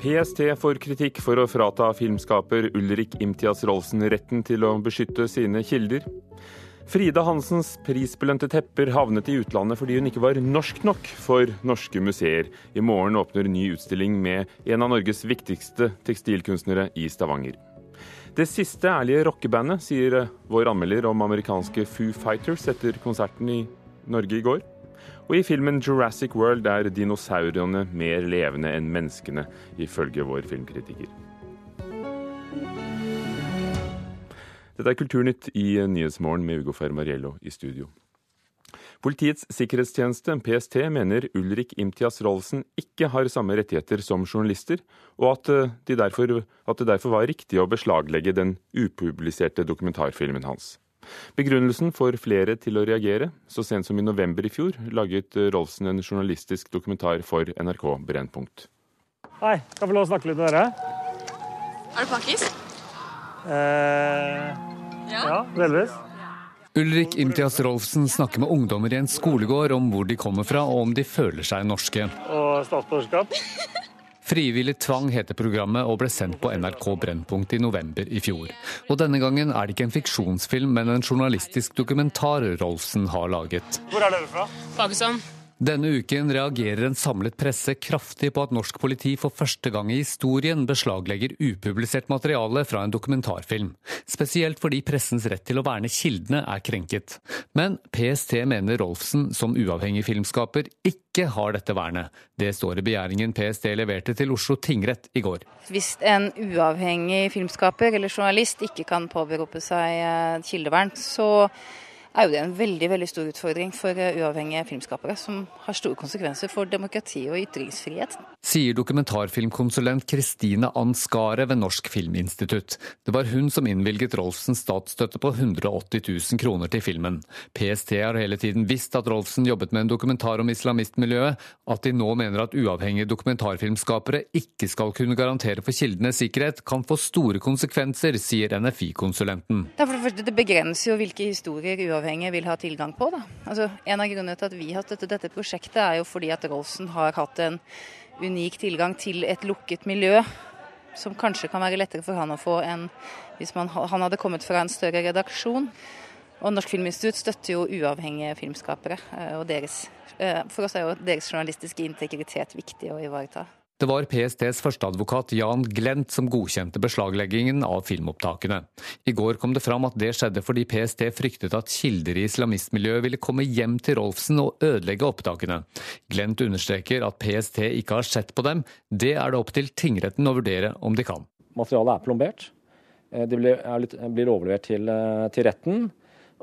PST får kritikk for å frata filmskaper Ulrik Imtias Rolsen retten til å beskytte sine kilder. Frida Hansens prisbelønte tepper havnet i utlandet fordi hun ikke var norsk nok for norske museer. I morgen åpner ny utstilling med en av Norges viktigste tekstilkunstnere i Stavanger. Det siste ærlige rockebandet, sier vår anmelder om amerikanske Foo Fighters etter konserten i Norge i går. Og i filmen Jurassic World er dinosaurene mer levende enn menneskene, ifølge vår filmkritiker. Dette er Kulturnytt i Nyhetsmorgen med Ugo Fermariello i studio. Politiets sikkerhetstjeneste, PST, mener Ulrik Imtias Rolsen ikke har samme rettigheter som journalister, og at, eh, de derfor, at det derfor var riktig å beslaglegge den upubliserte dokumentarfilmen hans. Begrunnelsen får flere til å reagere. Så sent som i november i fjor laget Rolfsen en journalistisk dokumentar for NRK Brennpunkt. Hei, kan jeg få lov å snakke litt med dere? Er du pakkis? Eh, ja. ja, delvis. Ulrik Imtias Rolfsen snakker med ungdommer i en skolegård om hvor de kommer fra og om de føler seg norske. Og statsborgerskap. Frivillig tvang heter programmet og ble sendt på NRK Brennpunkt i november i fjor. Og denne gangen er det ikke en fiksjonsfilm, men en journalistisk dokumentar Rolfsen har laget. Hvor er dere fra? Pakistan. Denne uken reagerer en samlet presse kraftig på at norsk politi for første gang i historien beslaglegger upublisert materiale fra en dokumentarfilm. Spesielt fordi pressens rett til å verne kildene er krenket. Men PST mener Rolfsen, som uavhengig filmskaper, ikke har dette vernet. Det står i begjæringen PST leverte til Oslo tingrett i går. Hvis en uavhengig filmskaper eller journalist ikke kan påberope seg eh, kildevern, så er jo det en veldig veldig stor utfordring for eh, uavhengige filmskapere, som har store konsekvenser for demokrati og ytringsfrihet. Sier dokumentarfilmkonsulent Kristine Anskare ved Norsk Filminstitutt. Det var hun som innvilget Rolfsen statsstøtte på 180 000 kroner til filmen. PST har hele tiden visst at Rolfsen jobbet med en dokumentar om islamistmiljøet. At de nå mener at uavhengige dokumentarfilmskapere ikke skal kunne garantere for kildenes sikkerhet, kan få store konsekvenser, sier NFI-konsulenten. Det, det begrenser jo hvilke historier uavhengige uavhengige vil ha tilgang på. Altså, en av grunnene til at vi har støttet dette prosjektet, er jo fordi at Rolfsen har hatt en unik tilgang til et lukket miljø. Som kanskje kan være lettere for han å få enn hvis man, han hadde kommet fra en større redaksjon. Og Norsk Filminstitutt støtter jo uavhengige filmskapere. Eh, og deres, eh, for oss er jo deres journalistiske integritet viktig å ivareta. Det var PSTs førsteadvokat Jan Glent som godkjente beslagleggingen av filmopptakene. I går kom det fram at det skjedde fordi PST fryktet at kilder i islamistmiljøet ville komme hjem til Rolfsen og ødelegge opptakene. Glent understreker at PST ikke har sett på dem. Det er det opp til tingretten å vurdere om de kan. Materialet er plombert. Eh, det blir overlevert til, eh, til retten.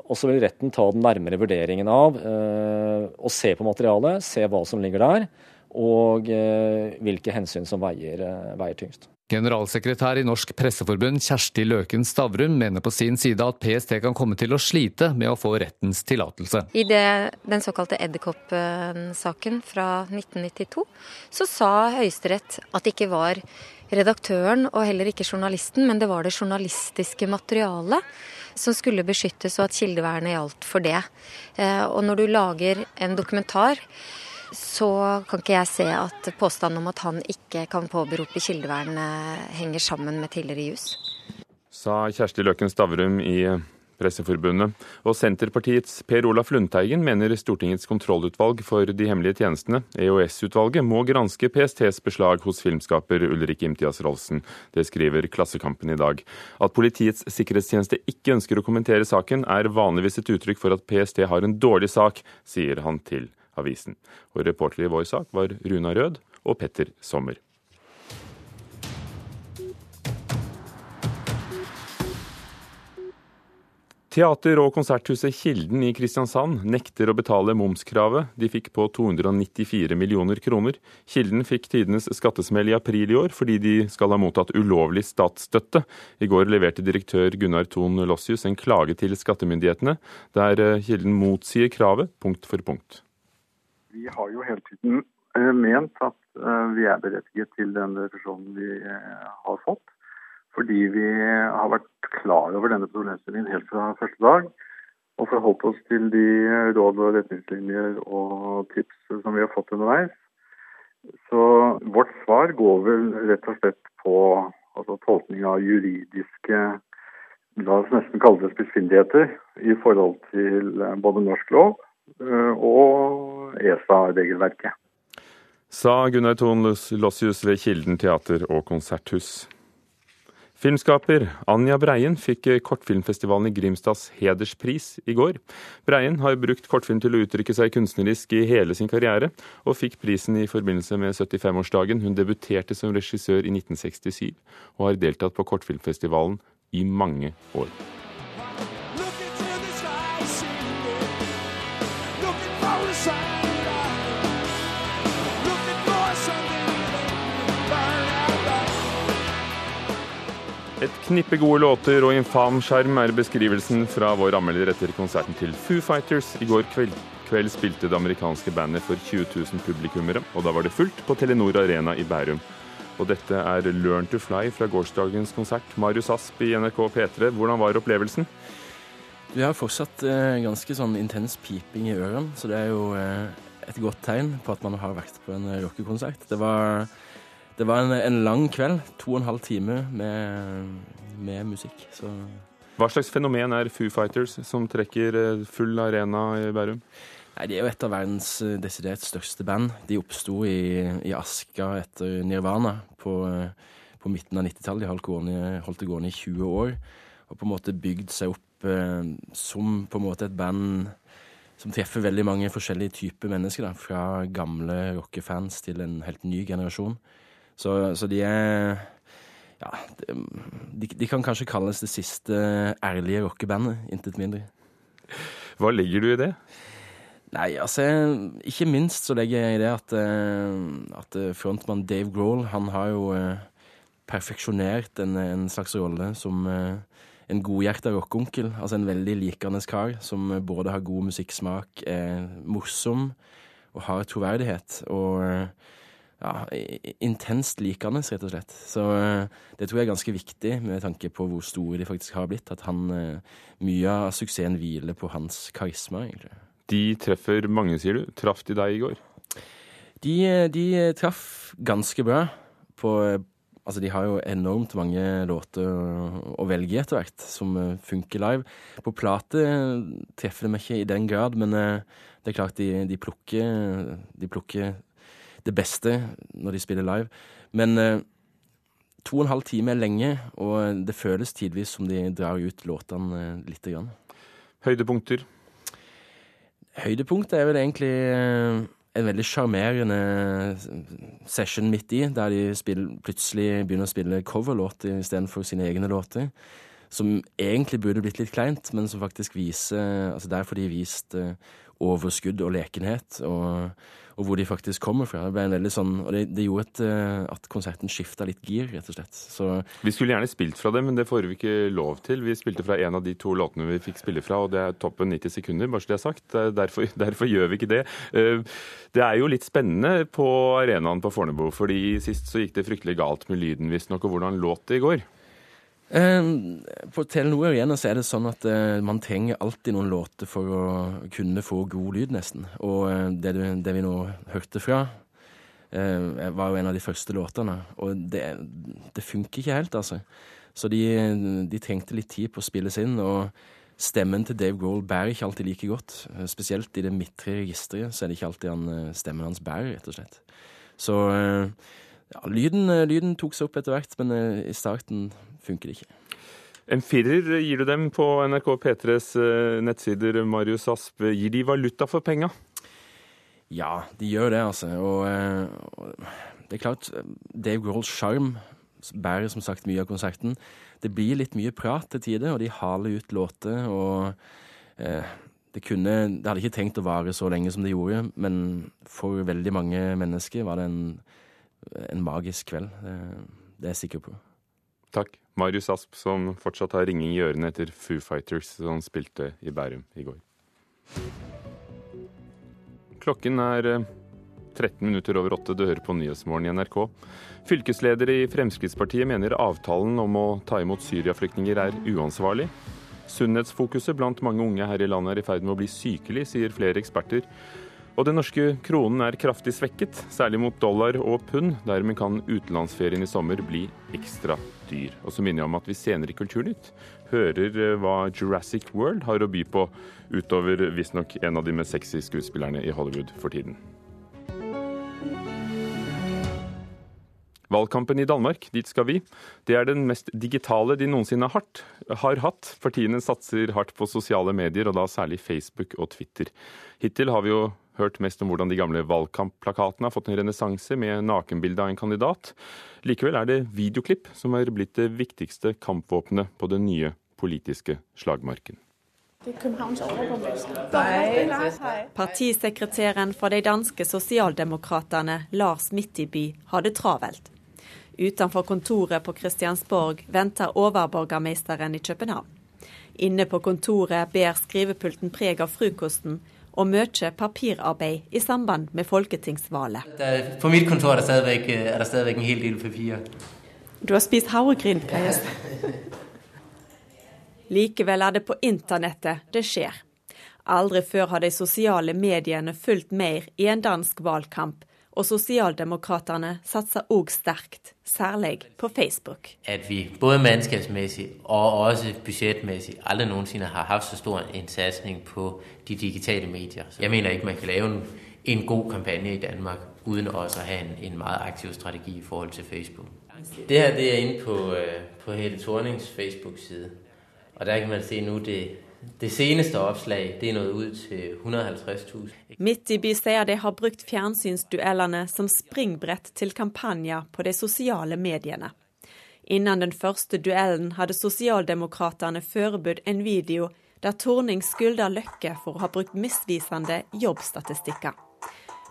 Og så vil retten ta den nærmere vurderingen av og å se på materialet, se hva som ligger der og eh, hvilke hensyn som veier, eh, veier tyngst. Generalsekretær i Norsk Presseforbund Kjersti Løken Stavrum mener på sin side at PST kan komme til å slite med å få rettens tillatelse. I det, den såkalte Edderkopp-saken fra 1992 så sa Høyesterett at det ikke var redaktøren og heller ikke journalisten, men det var det journalistiske materialet som skulle beskyttes, og at kildevernet gjaldt for det. Eh, og når du lager en dokumentar så kan ikke jeg se at påstanden om at han ikke kan påberope kildevern henger sammen med tidligere jus. Sa Kjersti Løken Stavrum i Presseforbundet. Og Senterpartiets Per Olaf Lundteigen mener Stortingets kontrollutvalg for de hemmelige tjenestene, EOS-utvalget, må granske PSTs beslag hos filmskaper Ulrik Imtias Rolfsen. Det skriver Klassekampen i dag. At Politiets sikkerhetstjeneste ikke ønsker å kommentere saken, er vanligvis et uttrykk for at PST har en dårlig sak, sier han til avisen. Og reportere i vår sak var Runa Rød og Petter Sommer. Teater- og konserthuset Kilden i Kristiansand nekter å betale momskravet de fikk på 294 millioner kroner. Kilden fikk tidenes skattesmell i april i år fordi de skal ha mottatt ulovlig statsstøtte. I går leverte direktør Gunnar Thon Lossius en klage til skattemyndighetene, der Kilden motsier kravet punkt for punkt vi har jo hele tiden eh, ment at eh, vi er berettiget til den refusjonen vi eh, har fått. Fordi vi har vært klar over denne problemstillingen helt fra første dag. Og forholdt oss til de råd og retningslinjer og tips som vi har fått underveis. Så vårt svar går vel rett og slett på altså, tolkning av juridiske la oss nesten kalle det spissfindigheter i forhold til både norsk lov og ESA-regelverket. Sa Gunnar Thon Lossius ved Kilden teater og konserthus. Filmskaper Anja Breien fikk Kortfilmfestivalen i Grimstads hederspris i går. Breien har brukt kortfilm til å uttrykke seg kunstnerisk i hele sin karriere, og fikk prisen i forbindelse med 75-årsdagen. Hun debuterte som regissør i 1967, og har deltatt på Kortfilmfestivalen i mange år. Et knippe gode låter og infam skjerm er beskrivelsen fra vår anmelder etter konserten til Foo Fighters. I går kveld, kveld spilte det amerikanske bandet for 20 000 publikummere, og da var det fullt på Telenor Arena i Bærum. Og dette er Learn to Fly fra gårsdagens konsert. Marius Asp i NRK P3, hvordan var opplevelsen? Vi har fortsatt eh, ganske sånn intens piping i ørene, så det er jo eh, et godt tegn på at man har vært på en rockekonsert. Det var det var en, en, lang kveld. To og en halv time med, med musikk. Så. Hva slags fenomen er Foo Fighters, som trekker eh, full arena i Bærum? Nei, De er jo et av verdens eh, desidert største band. De oppsto i, i, Aska etter Nirvana på, på midten av 90-tallet. De holdt, holdt det gående i 20 år. Og på en måte bygd seg opp eh, som på en måte et band som treffer veldig mange forskjellige typer mennesker. Da, fra gamle rockefans til en helt ny generasjon. Så, så de er Ja, de, de, kan kanskje kalles det siste ærlige rockebandet, intet mindre. Hva legger du i det? Nei, altså Ikke minst så legger jeg i det at, eh, at frontmann Dave Grohl, han har jo eh, perfeksjonert en, en slags rolle som eh, en godhjerta rockeonkel. Altså en veldig likende kar som både har god musikksmak, er morsom og har troverdighet. Og ja, intenst likende, rett og slett. Så eh, det tror jeg er ganske viktig med tanke på hvor store de faktisk har blitt. At han, eh, mye av suksessen hviler på hans karisma, egentlig. De treffer mange, sier du. Traff de deg i går? De, eh, de traff ganske bra. På, altså, de har jo enormt mange låter å velge etter hvert, som funker live. På plate treffer de meg ikke i den grad, men det er klart de, de plukker, de plukker det beste når de spiller live. Men eh, to og en halv time er lenge, og det føles tidvis som de drar ut låtene eh, lite grann. Høydepunkter? Høydepunktet er vel egentlig eh, en veldig sjarmerende session midt i, der de spiller, plutselig begynner å spille coverlåter istedenfor sine egne låter. Som egentlig burde blitt litt kleint, men som faktisk viser altså Der får de vist overskudd og lekenhet. og og hvor de faktisk kommer fra. Det sånn, det, det gjorde et, eh, at konserten skifta litt gir, rett og slett. Så, vi skulle gjerne spilt fra det, men det får vi ikke lov til. Vi spilte fra en av de to låtene vi fikk spille fra, og det er toppen 90 sekunder, bare så det er sagt. Derfor, derfor gjør vi ikke det. Eh, det er jo litt spennende på arenaen på Fornebu, fordi sist så gikk det fryktelig galt med lyden, visstnok. Og hvordan låt det i går? Eh, på Telenor igjen så er det sånn at eh, man trenger alltid noen låter for å kunne få god lyd, nesten. Og eh, det, det, vi nå hørte fra, var jo en av de første låtene. Og det, det funker ikke helt, altså. Så de, de, trengte litt tid på å spilles inn. Og stemmen til Dave Grohl bærer ikke alltid like godt. Spesielt i det midtre registeret så er det ikke alltid han, stemmen hans bærer, rett og slett. Så ja, lyden, lyden tok seg opp etter hvert, men i starten funker ikke. En firer gir du dem på NRK P3s eh, nettsider, Marius Asp. Gir de valuta for penga? Ja, de gjør det, altså. Og, eh, og det er klart, Dave Grohls sjarm bærer som sagt mye av konserten. Det blir litt mye prat til tider, og de haler ut låter. og eh, det, kunne, det hadde ikke trengt å vare så lenge som det gjorde, men for veldig mange mennesker var det en, en magisk kveld. Det, det er jeg sikker på. Takk. Marius Asp, som fortsatt har ringing i ørene etter Foo Fighters, som spilte i Bærum i går. Klokken er 13 eh, minutter over åtte. Du hører på Nyhetsmorgen i NRK. Fylkesleder i Fremskrittspartiet mener avtalen om å ta imot syriaflyktninger er uansvarlig. Sunnhetsfokuset blant mange unge her i landet er i ferd med å bli sykelig, sier flere eksperter. Og den norske kronen er kraftig svekket, særlig mot dollar og pund. Dermed kan utenlandsferien i sommer bli ekstra dyr. Og så minner jeg om at vi senere i Kulturnytt hører eh, hva Jurassic World har å by på, utover visstnok en av de mest sexy skuespillerne i Hollywood for tiden. Valgkampen i Danmark, dit skal vi. Det er den mest digitale de noensinne har hatt. Partiene satser hardt på sosiale medier, og da særlig Facebook og Twitter. Hittil har vi jo hørt mest om hvordan de gamle valgkampplakatene har fått en renessanse med nakenbilde av en kandidat. Likevel er det videoklipp som er blitt det viktigste kampvåpenet på den nye politiske slagmarken. Partisekretæren for de danske sosialdemokratene, Lars Mittiby, har det travelt. Utenfor kontoret på Christiansborg venter overborgermesteren i København. Inne på kontoret ber skrivepulten preg av frokosten og mye papirarbeid i samband med folketingsvalget. På mitt kontor er det stadigvæk en hel del papir. Du har spist havregryn, Kajas. Likevel er det på internettet det skjer. Aldri før har de sosiale mediene fulgt mer i en dansk valgkamp og Sosialdemokraterne satser òg sterkt, særlig på Facebook. At vi både mannskapsmessig og også budsjettmessig aldri noensinne har hatt så stor en satsing på de digitale medier. Jeg mener ikke man kan lage en, en god kampanje i Danmark uten også å ha en, en meget aktiv strategi i forhold til Facebook. Det her det er inne på, øh, på Helle Thornings Facebook-side. Og der kan man se nå det det seneste oppslag det er nådd ut til 150 000. Midtby sier de har brukt fjernsynsduellene som springbrett til kampanjer på de sosiale mediene. Innen den første duellen hadde Sosialdemokratene forberedt en video der Torning skylder Løkke for å ha brukt misvisende jobbstatistikker.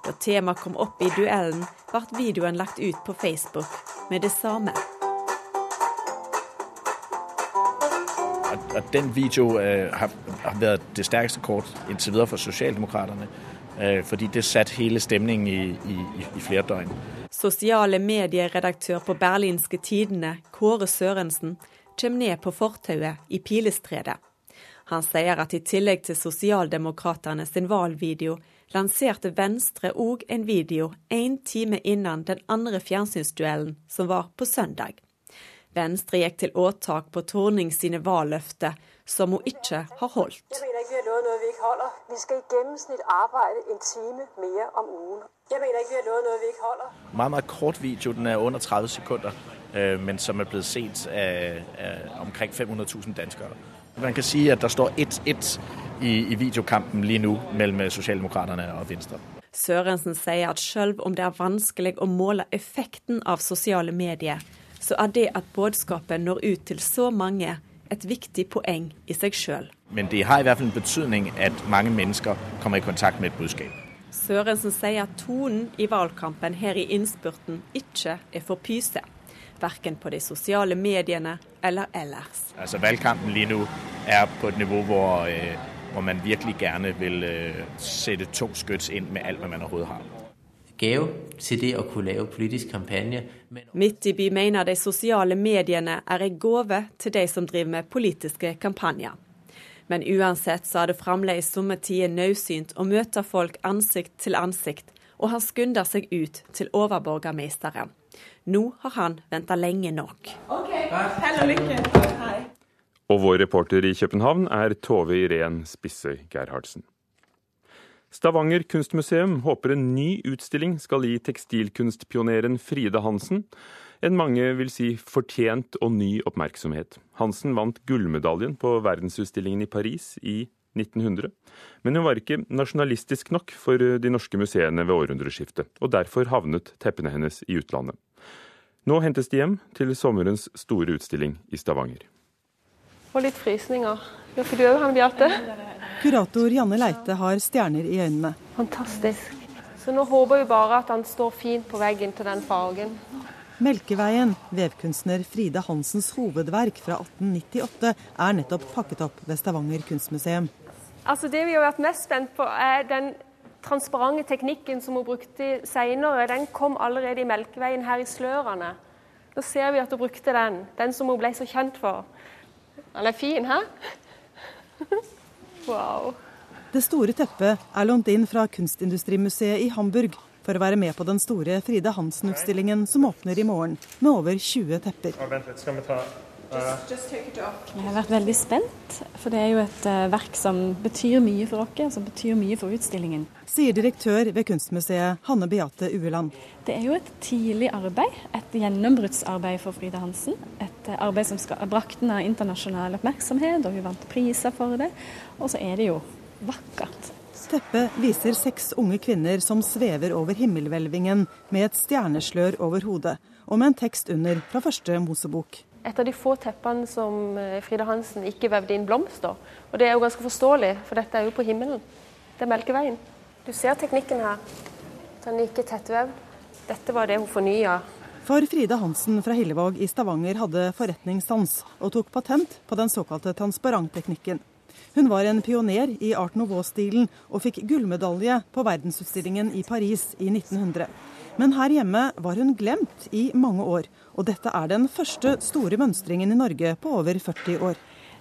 Da temaet kom opp i duellen, ble videoen lagt ut på Facebook med det samme. Og den video øh, har, har, været det sterkeste kort indtil videre for Socialdemokraterne. Øh, fordi det satte hele stemningen i, i, i flere døgn. Sosiale medieredaktør på Berlinske Tidene, Kåre Sørensen, kommer ned på fortauet i Pilestredet. Han sier at i tillegg til Sosialdemokraterne sin valgvideo, lanserte Venstre òg en video én time innan den andre fjernsynsduellen, som var på søndag. Venstre gikk til åtak på Torning sine valgløfter, som hun ikke har holdt. Jeg mener ikke vi har lovet noe vi ikke holder. Vi skal i gjennomsnitt arbeide en time mer om uken. Jeg mener ikke vi har lovet noe vi ikke holder. Meget, meget kort video. Den er under 30 sekunder, øh, men som er blitt sett av, av omkring 500 000 danskere. Man kan si at det står 1-1 i, i videokampen lige nå mellom Sosialdemokraterne og Venstre. Sørensen sier at selv om det er vanskelig å måle effekten av sosiale medier, så er det at budskapet når ut til så mange, et viktig poeng i seg sjøl. Men det har i hvert fall en betydning at mange mennesker kommer i kontakt med et budskap. Sørensen sier at tonen i valgkampen her i innspurten ikke er for pyse. Verken på de sosiale mediene eller ellers. Altså Valgkampen lige nå er på et nivå hvor, øh, hvor man virkelig gjerne vil øh, sette tungt skudd inn med alt hva man overhodet har gave til det å kunne lage politisk kampanje. Midtby mener de sosiale mediene er en gave til de som driver med politiske kampanjer. Men uansett så er det fremdeles somme tider nødsynt å møte folk ansikt til ansikt, og han skunder seg ut til overborgermesteren. Nå har han venta lenge nok. Ok, hell og lykke. Hei. Og vår reporter i København er Tove Irén Spisse Gerhardsen. Stavanger kunstmuseum håper en ny utstilling skal gi tekstilkunstpioneren Fride Hansen en mange vil si fortjent og ny oppmerksomhet. Hansen vant gullmedaljen på verdensutstillingen i Paris i 1900, men hun var ikke nasjonalistisk nok for de norske museene ved århundreskiftet, og derfor havnet teppene hennes i utlandet. Nå hentes de hjem til sommerens store utstilling i Stavanger. Og litt frysninger. Gjør du òg, Hanne Beate? Kurator Janne Leite har stjerner i øynene. Fantastisk. Så nå håper vi bare at han står fint på veggen til den fargen. Melkeveien, vevkunstner Fride Hansens hovedverk fra 1898, er nettopp pakket opp ved Stavanger kunstmuseum. Altså Det vi har vært mest spent på, er den transparente teknikken som hun brukte senere. Den kom allerede i Melkeveien her i Slørene. Nå ser vi at hun brukte den, den som hun ble så kjent for. Den er fin, hæ? Wow. Det store teppet er lånt inn fra Kunstindustrimuseet i Hamburg for å være med på den store Fride Hansen-utstillingen som åpner i morgen, med over 20 tepper. Ja, vent litt, skal vi ta Jeg har vært veldig spent, for det er jo et uh, verk som betyr mye for oss, som betyr mye for utstillingen. Sier direktør ved Kunstmuseet Hanne Beate Ueland. Det er jo et tidlig arbeid, et gjennombruddsarbeid for Frida Hansen. Et uh, arbeid som skal brakte henne internasjonal oppmerksomhet, og hun vant priser for det. Og så er det jo vakkert. Teppet viser seks unge kvinner som svever over himmelhvelvingen med et stjerneslør over hodet, og med en tekst under fra første Mosebok et av de få teppene som eh, Frida Hansen ikke vevde inn blomster. Og det er jo ganske forståelig, for dette er jo på himmelen. Det er Melkeveien. Du ser teknikken her. Den er ikke tettvevd. Dette var det hun fornya. For Frida Hansen fra Hillevåg i Stavanger hadde forretningssans, og tok patent på den såkalte transparentteknikken. Hun var en pioner i Art Nouveau-stilen og fikk gullmedalje på verdensutstillingen i Paris i 1900. Men her hjemme var hun glemt i mange år, og dette er den første store mønstringen i Norge på over 40 år.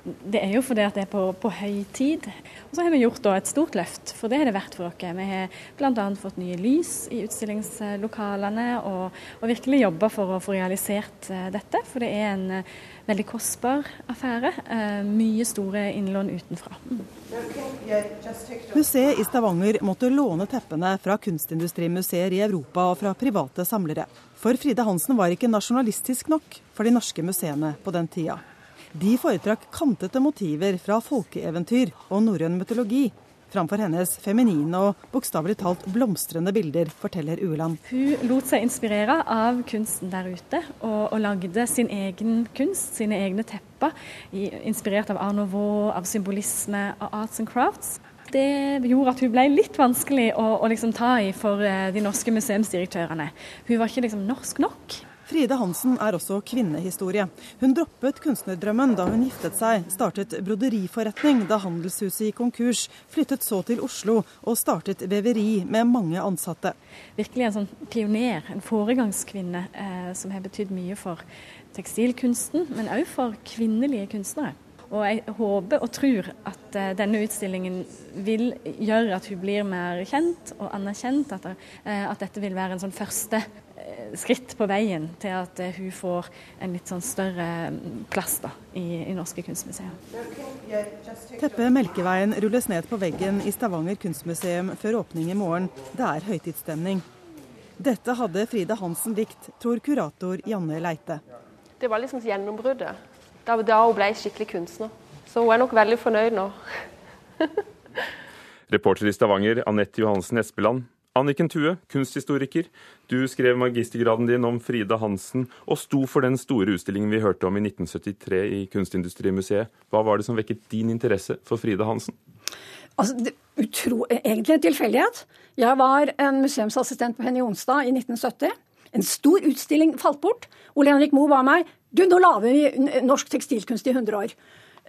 Det er jo fordi at det er på, på høy tid. Og så har vi gjort et stort løft, for det har det vært for oss. Vi har bl.a. fått nye lys i utstillingslokalene, og, og virkelig jobba for å få realisert uh, dette. For det er en uh, veldig kostbar affære. Uh, mye store innlån utenfra. Mm. Museet i Stavanger måtte låne teppene fra kunstindustrimuseer i Europa og fra private samlere. For Fride Hansen var ikke nasjonalistisk nok for de norske museene på den tida. De foretrakk kantete motiver fra folkeeventyr og norrøn mytologi framfor hennes feminine og bokstavelig talt blomstrende bilder, forteller Ueland. Hun lot seg inspirere av kunsten der ute, og, og lagde sin egen kunst, sine egne tepper, inspirert av Art Nouveau, av symbolisme, av arts and crafts. Det gjorde at hun ble litt vanskelig å, å liksom ta i for eh, de norske museumsdirektørene. Hun var ikke liksom norsk nok. Fride Hansen er også kvinnehistorie. Hun droppet kunstnerdrømmen da hun giftet seg, startet broderiforretning da handelshuset gikk konkurs, flyttet så til Oslo og startet veveri med mange ansatte. Virkelig en sånn pioner, en foregangskvinne eh, som har betydd mye for tekstilkunsten, men òg for kvinnelige kunstnere. Og jeg håper og tror at uh, denne utstillingen vil gjøre at hun blir mer kjent og anerkjent. At, uh, at dette vil være en sånn første skritt på veien til at eh, hun får en litt sånn større mm, plass da, i, i norske kunstmuseer. Teppet Melkeveien rulles ned på veggen i Stavanger kunstmuseum før åpning i morgen. Det er høytidsstemning. Dette hadde Fride Hansen likt, tror kurator Janne Leite. Det var liksom gjennombruddet. Da, da hun ble skikkelig kunstner. Så hun er nok veldig fornøyd nå. Reporter i Stavanger, Anette Johansen Espeland. Anniken Thue, kunsthistoriker. Du skrev magistergraden din om Frida Hansen, og sto for den store utstillingen vi hørte om i 1973 i Kunstindustrimuseet. Hva var det som vekket din interesse for Frida Hansen? Altså, det, utro, egentlig en tilfeldighet. Jeg var en museumsassistent på Henny Jonstad i 1970. En stor utstilling falt bort. Ole Henrik Moe ba meg du, nå lager vi norsk tekstilkunst i 100 år.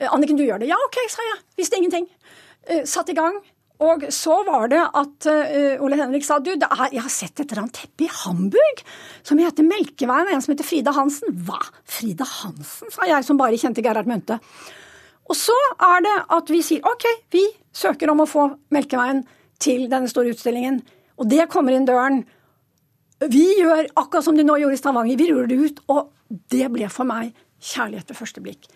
Eh, Anniken, du gjør det? Ja, OK, sa jeg. Visste ingenting. Uh, satt i gang. Og så var det at uh, Ole Henrik sa du, er, jeg har sett et eller annet teppe i Hamburg som heter Melkeveien, en som heter Frida Hansen. Hva? Frida Hansen, sa jeg som bare kjente Gerhard Mønte. Og så er det at vi sier OK, vi søker om å få Melkeveien til denne store utstillingen. Og det kommer inn døren. Vi gjør akkurat som de nå gjorde i Stavanger, vi ruller det ut. Og det ble for meg kjærlighet ved første blikk.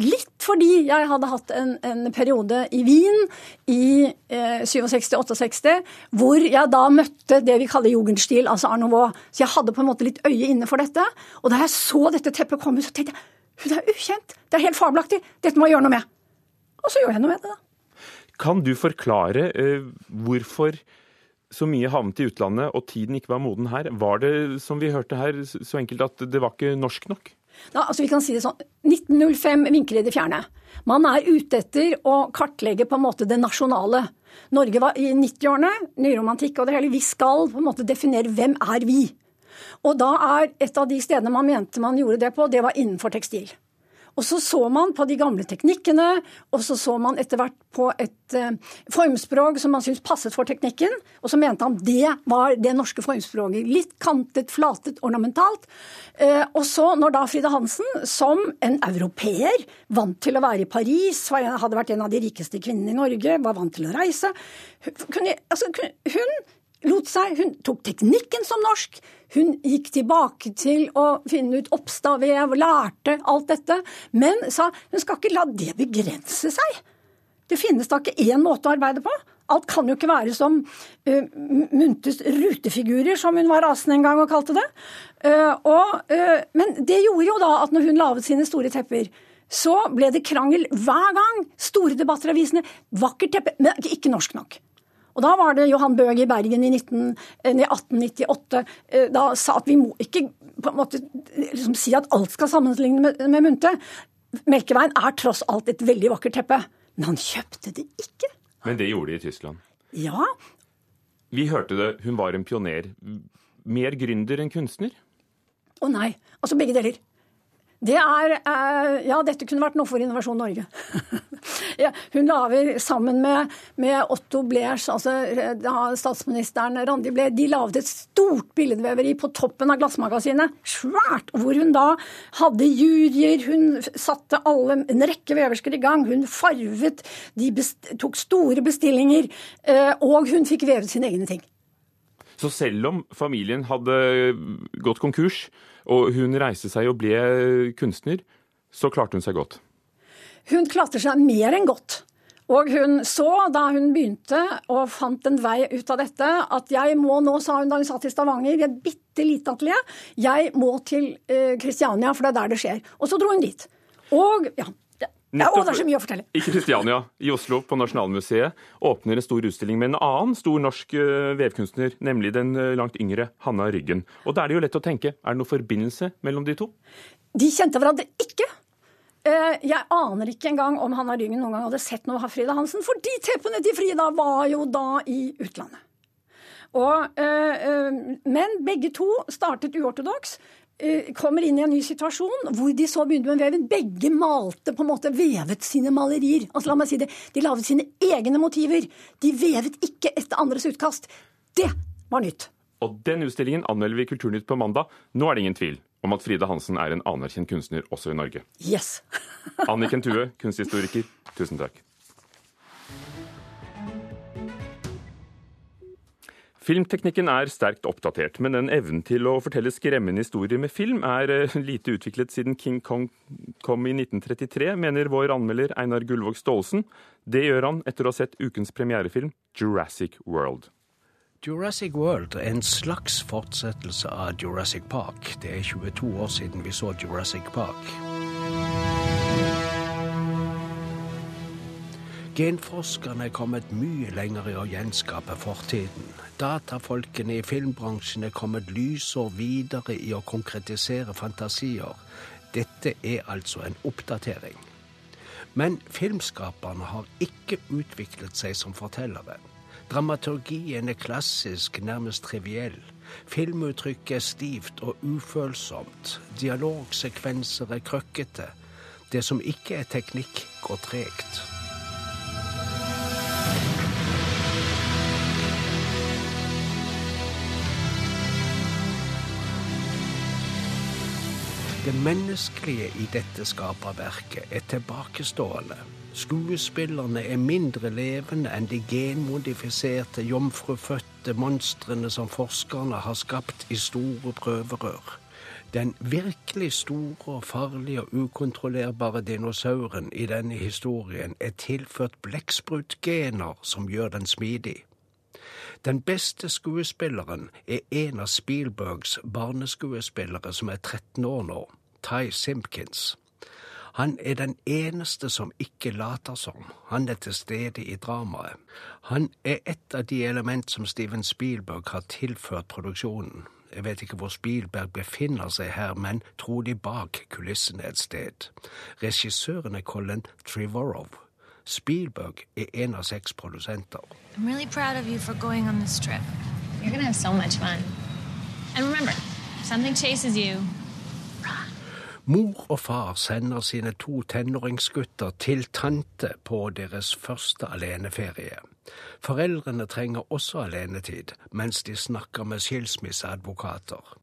Litt fordi jeg hadde hatt en, en periode i Wien i eh, 67-68, hvor jeg da møtte det vi kaller jugendstil, altså Art Nouveau. Så jeg hadde på en måte litt øye inne for dette. Og da jeg så dette teppet komme, så tenkte jeg hun er ukjent. Det er helt fabelaktig. Dette må jeg gjøre noe med. Og så gjør jeg noe med det, da. Kan du forklare eh, hvorfor så mye havnet i utlandet og tiden ikke var moden her? Var det, som vi hørte her, så enkelt at det var ikke norsk nok? Da, altså vi kan si det sånn, 1905 vinker i det fjerne. Man er ute etter å kartlegge på en måte det nasjonale. Norge var i 90-årene, nyromantikk og det hele. Vi skal på en måte definere hvem er vi. Og da er et av de stedene man mente man gjorde det på, det var innenfor tekstil. Og så så man på de gamle teknikkene, og så så man etter hvert på et eh, formspråk som man syntes passet for teknikken, og så mente han det var det norske formspråket. Litt kantet, flatet, ornamentalt. Eh, og så, når da Frida Hansen, som en europeer, vant til å være i Paris, hadde vært en av de rikeste kvinnene i Norge, var vant til å reise, kunne, altså, hun lot seg Hun tok teknikken som norsk. Hun gikk tilbake til å finne ut oppstavvev, lærte alt dette. Men sa hun skal ikke la det begrense seg. Det finnes da ikke én måte å arbeide på. Alt kan jo ikke være som uh, Muntes rutefigurer, som hun var rasende en gang og kalte det. Uh, og, uh, men det gjorde jo da at når hun laget sine store tepper, så ble det krangel hver gang. Store debatter i avisene. Vakkert teppe, men ikke norsk nok. Og Da var det Johan Bøge i Bergen i, 19, eh, i 1898 eh, da sa at vi må ikke på en måte liksom si at alt skal sammenligne med, med Munte. Melkeveien er tross alt et veldig vakkert teppe. Men han kjøpte det ikke. Men det gjorde de i Tyskland? Ja. Vi hørte det, hun var en pioner. Mer gründer enn kunstner? Å nei. Altså begge deler. Det er eh, Ja, dette kunne vært noe for Innovasjon Norge. hun lager sammen med, med Otto Blers, altså statsministeren Randi Blair, de laget et stort billedveveri på toppen av Glassmagasinet. Svært! Hvor hun da hadde juryer, hun satte alle, en rekke veversker i gang. Hun farvet, de tok store bestillinger, eh, og hun fikk vevet sine egne ting. Så selv om familien hadde gått konkurs, og hun reiste seg og ble kunstner, så klarte hun seg godt? Hun klarte seg mer enn godt. Og hun så, da hun begynte og fant en vei ut av dette, at jeg må nå, sa hun da hun satt i Stavanger, i et bitte lite atelier, jeg må til Kristiania, uh, for det er der det skjer. Og så dro hun dit. Og ja, ja, å, det er så mye å fortelle. I Kristiania i Oslo, på Nasjonalmuseet, åpner en stor utstilling med en annen stor norsk uh, vevkunstner, nemlig den uh, langt yngre Hanna Ryggen. Og da er det jo lett å tenke, er det noen forbindelse mellom de to? De kjente hverandre ikke. Uh, jeg aner ikke engang om Hanna Ryggen noen gang hadde sett noe av Frida Hansen, for de teppene til Frida var jo da i utlandet. Og, men begge to startet uortodoks. Eh, kommer inn i en ny situasjon hvor de så begynte med veven. Begge malte, på en måte vevet sine malerier. Altså la meg si det, De laget sine egne motiver. De vevet ikke etter andres utkast. Det var nytt. Og den utstillingen anmelder vi i Kulturnytt på mandag. Nå er det ingen tvil om at Frida Hansen er en anerkjent kunstner også i Norge. Yes. Anniken Tue, kunsthistoriker, tusen takk. Filmteknikken er sterkt oppdatert, men den evnen til å fortelle skremmende historier med film er eh, lite utviklet siden King Kong kom i 1933, mener vår anmelder Einar Gullvåg Staalesen. Det gjør han etter å ha sett ukens premierefilm Jurassic World. Jurassic World er en slags fortsettelse av Jurassic Park. Det er 22 år siden vi så Jurassic Park. Genforskerne er kommet mye lenger i å gjenskape fortiden. Datafolkene i filmbransjen er kommet lysår videre i å konkretisere fantasier. Dette er altså en oppdatering. Men filmskaperne har ikke utviklet seg som fortellere. Dramaturgien er klassisk, nærmest triviell. Filmuttrykket er stivt og ufølsomt. Dialogsekvenser er krøkkete. Det som ikke er teknikk, går tregt. Det menneskelige i dette skaperverket er tilbakestående. Skuespillerne er mindre levende enn de genmodifiserte, jomfrufødte monstrene som forskerne har skapt i store prøverør. Den virkelig store farlige og ukontrollerbare dinosauren i denne historien er tilført blekksprutgener som gjør den smidig. Den beste skuespilleren er en av Spielbergs barneskuespillere som er 13 år nå, Ty Simpkins. Han er den eneste som ikke later som. Han er til stede i dramaet. Han er et av de element som Steven Spielberg har tilført produksjonen. Jeg vet ikke hvor Spielberg befinner seg her, men trolig bak kulissene et sted. Regissøren er Colin Trevorrow. Spielberg er en av seks produsenter. I'm really proud of you for going on this trip. You're gonna have so much fun. And remember, something chases you. Mor og far sender sine to tenåringsgutter til tante på deres første aleneferie. Foreldrene trenger også alenetid mens de snakker med skilsmisseadvokater.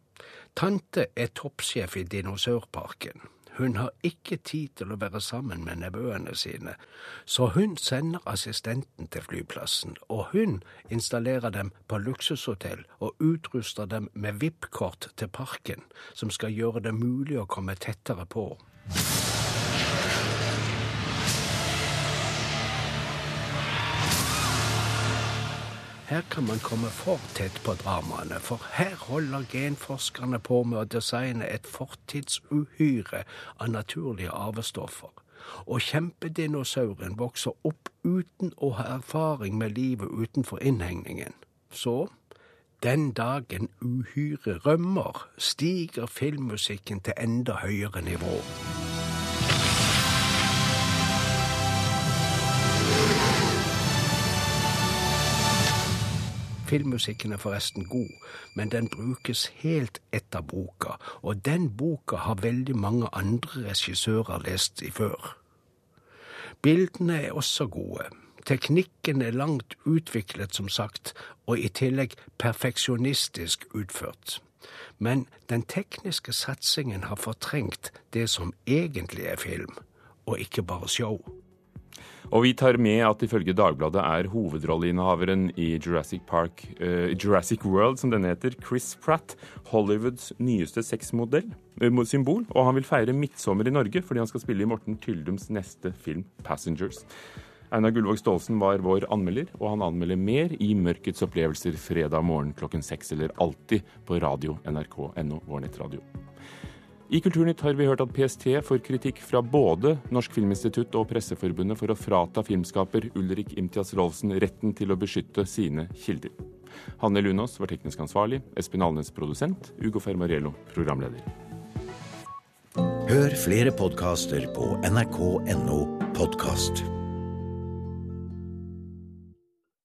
Tante er toppsjef i dinosaurparken. Hun har ikke tid til å være sammen med nevøene sine, så hun sender assistenten til flyplassen, og hun installerer dem på luksushotell og utruster dem med VIP-kort til parken, som skal gjøre det mulig å komme tettere på. Her kan man komme for tett på dramaene, for her holder genforskerne på med å designe et fortidsuhyre av naturlige arvestoffer. Og kjempedinosauren vokser opp uten å ha erfaring med livet utenfor innhegningen. Så, den dagen uhyret rømmer, stiger filmmusikken til enda høyere nivå. Filmmusikken er forresten god, men den brukes helt etter boka, og den boka har veldig mange andre regissører lest i før. Bildene er også gode. Teknikken er langt utviklet, som sagt, og i tillegg perfeksjonistisk utført. Men den tekniske satsingen har fortrengt det som egentlig er film, og ikke bare show. Og vi tar med at ifølge Dagbladet er hovedrolleinnehaveren i Jurassic Park, uh, Jurassic World, som denne heter, Chris Pratt, Hollywoods nyeste sexmodell, uh, symbol, og han vil feire midtsommer i Norge fordi han skal spille i Morten Tyldums neste film, 'Passengers'. Einar Gullvåg Staalesen var vår anmelder, og han anmelder mer i Mørkets opplevelser fredag morgen klokken seks, eller alltid på radio nrk.no, vår nettradio. I Kulturnytt har vi hørt at PST får kritikk fra både Norsk Filminstitutt og Presseforbundet for å frata filmskaper Ulrik Imtias Rolfsen retten til å beskytte sine kilder. Hanne Lunås var teknisk ansvarlig, Espen Alnes produsent, Ugo Fermarello programleder. Hør flere podkaster på nrk.no podkast.